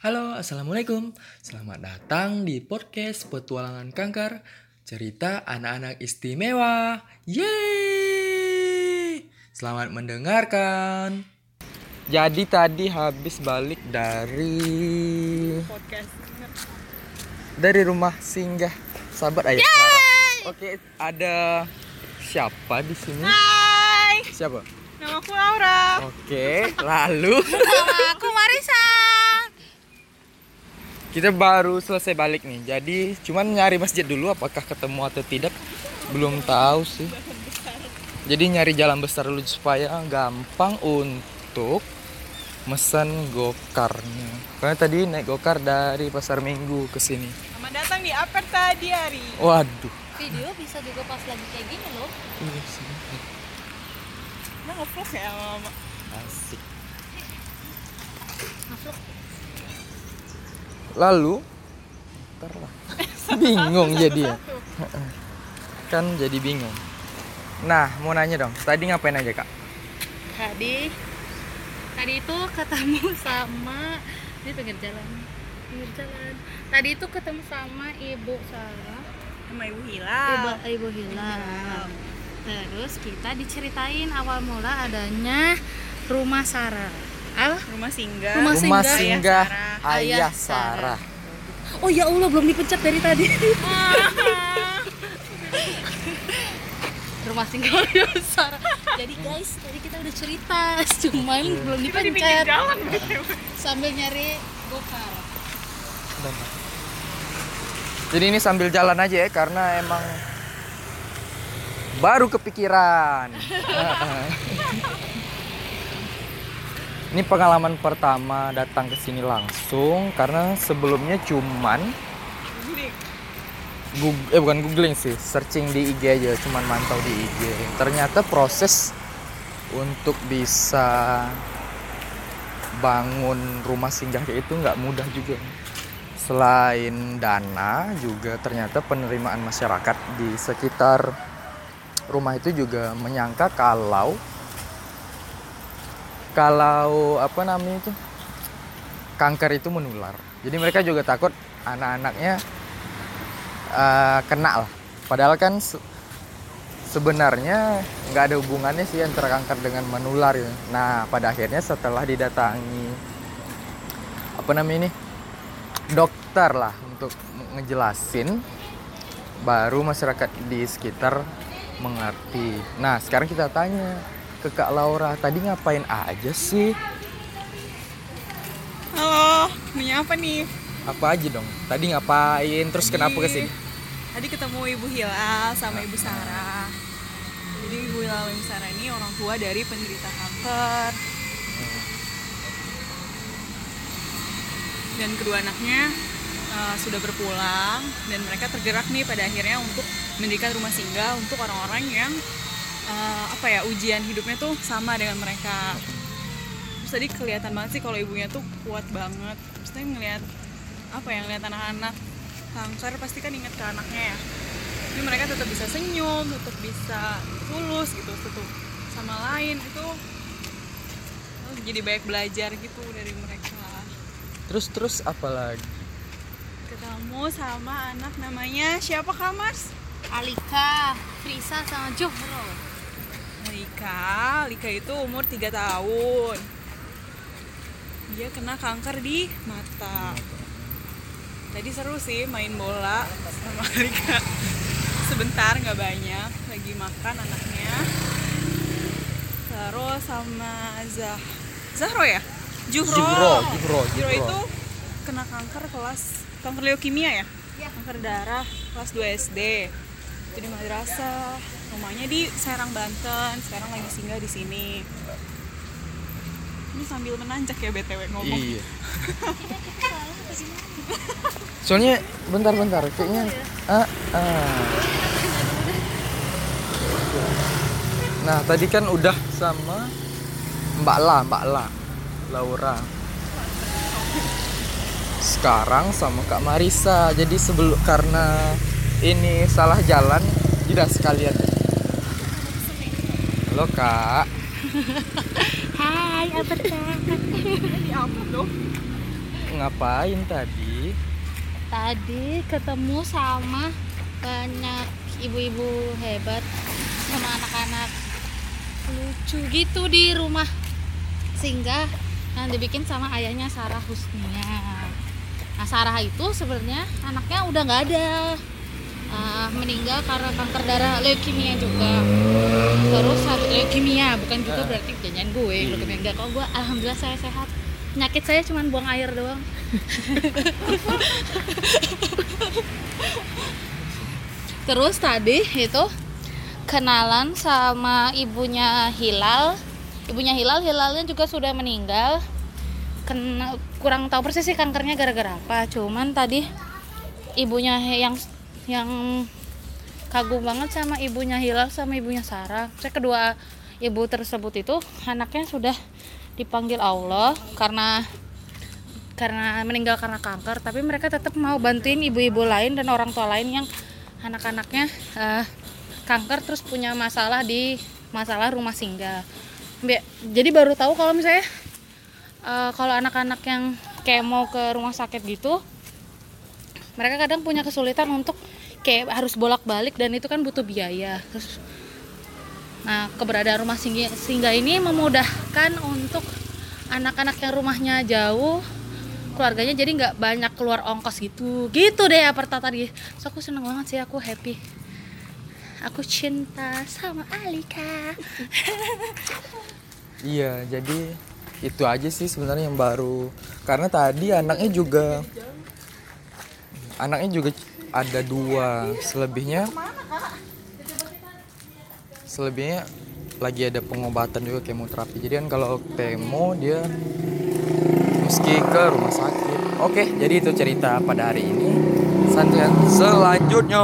Halo, Assalamualaikum. Selamat datang di podcast Petualangan Kanker, cerita anak-anak istimewa. Yeay! Selamat mendengarkan. Jadi tadi habis balik dari podcast dari rumah singgah sahabat ayah. Oke, ada siapa di sini? Hai Siapa? nama aku Laura Oke, lalu nama aku Kita baru selesai balik nih. Jadi cuman nyari masjid dulu apakah ketemu atau tidak belum tahu sih. Jadi nyari jalan besar dulu supaya gampang untuk mesen gokarnya. Karena tadi naik gokar dari pasar Minggu ke sini. selamat datang di Aperta Diari Waduh. video bisa juga pas lagi kayak gini loh Iya sih. Nah nge-vlog ya sama mama Asik. masuk Lalu lah. Bingung jadi ya. Kan jadi bingung. Nah, mau nanya dong. Tadi ngapain aja, Kak? tadi tadi itu ketemu sama di pinggir jalan pinggir jalan tadi itu ketemu sama ibu Sarah sama Ibu ibu Hilal ibu Hilal terus kita diceritain awal mula adanya rumah Sarah apa rumah singgah. Rumah Rumah singgah. singgah. Ayah Ayah Ayah Sarah. oh ya Allah belum dipencet dari tadi. Rumah singgah Ayah Sarah. Jadi guys tadi kita udah cerita cuman belum di pinggir dipencet. jalan sambil nyari gokar Jadi ini sambil jalan aja ya karena emang baru kepikiran. ini pengalaman pertama datang ke sini langsung karena sebelumnya cuman Google, eh bukan googling sih, searching di IG aja, cuman mantau di IG. Ternyata proses untuk bisa bangun rumah singgah itu nggak mudah juga. Selain dana, juga ternyata penerimaan masyarakat di sekitar rumah itu juga menyangka kalau kalau apa namanya itu kanker itu menular. Jadi mereka juga takut anak-anaknya eh, kena lah. Padahal kan se- sebenarnya nggak ada hubungannya sih antara kanker dengan menular ya. Nah pada akhirnya setelah didatangi apa namanya ini dokter lah untuk ngejelasin baru masyarakat di sekitar mengerti. Nah sekarang kita tanya ke Kak Laura tadi ngapain aja sih? halo punya apa nih Apa aja dong? Tadi ngapain? Terus kenapa Tadi- ke sini? tadi ketemu Ibu Hilal sama Ibu Sarah jadi Ibu Hilal dan Ibu Sarah ini orang tua dari penderita kanker dan kedua anaknya uh, sudah berpulang dan mereka tergerak nih pada akhirnya untuk mendirikan rumah singgah untuk orang-orang yang uh, apa ya ujian hidupnya tuh sama dengan mereka. Terus tadi kelihatan banget sih kalau ibunya tuh kuat banget. Terus tadi ngeliat apa yang ngeliat anak-anak kanker pasti kan inget ke anaknya ya. Tapi mereka tetap bisa senyum tetap bisa tulus gitu tetap sama lain. Itu oh, jadi banyak belajar gitu dari mereka. Terus terus apa lagi? ketemu sama anak namanya siapa kak Mars? Alika Frisa sama Johro Lika, Lika itu umur 3 tahun. Dia kena kanker di mata. Tadi seru sih main bola sama Lika sebentar nggak banyak. Lagi makan anaknya. Terus sama Zah Zahro ya? Juhro. Juhro, Juhro, Juhro Juhro. itu kena kanker kelas kanker leukemia ya? Kanker darah kelas 2 SD itu di madrasah rumahnya di Serang Banten sekarang lagi singgah di sini ini sambil menanjak ya btw ngomong Iya. Soalnya bentar-bentar kayaknya ah, ah. Nah, tadi kan udah sama Mbak La, Mbak La, Laura. Sekarang sama Kak Marisa. Jadi sebelum karena ini salah jalan, tidak sekalian. Halo Kak. Hai upload dong ngapain tadi? Tadi ketemu sama banyak ibu-ibu hebat sama anak-anak lucu gitu di rumah singgah yang dibikin sama ayahnya Sarah Husnia. Nah Sarah itu sebenarnya anaknya udah nggak ada Ah, meninggal karena kanker darah leukemia juga. Terus hari leukemia bukan juga berarti jangan gue leukemia enggak kok gue alhamdulillah saya sehat. Penyakit saya cuma buang air doang. Terus tadi itu kenalan sama ibunya Hilal. Ibunya Hilal, Hilalnya juga sudah meninggal. Kena, kurang tahu persis sih kankernya gara-gara apa. Cuman tadi ibunya yang yang kagum banget sama ibunya Hilal sama ibunya Sarah. Saya kedua ibu tersebut itu anaknya sudah dipanggil Allah karena karena meninggal karena kanker, tapi mereka tetap mau bantuin ibu-ibu lain dan orang tua lain yang anak-anaknya eh, kanker terus punya masalah di masalah rumah singgah. Jadi baru tahu kalau misalnya eh, kalau anak-anak yang mau ke rumah sakit gitu, mereka kadang punya kesulitan untuk kayak harus bolak-balik dan itu kan butuh biaya. Terus, nah keberadaan rumah singgah, singgah ini memudahkan untuk anak-anak yang rumahnya jauh keluarganya jadi nggak banyak keluar ongkos gitu gitu deh pertama tadi so, aku seneng banget sih aku happy aku cinta sama Alika Iya, jadi itu aja sih sebenarnya yang baru. Karena tadi anaknya juga anaknya juga ada dua, selebihnya selebihnya lagi ada pengobatan juga kemoterapi. Jadi kan kalau kemo dia mesti ke rumah sakit. Oke, jadi itu cerita pada hari ini. Santian selanjutnya.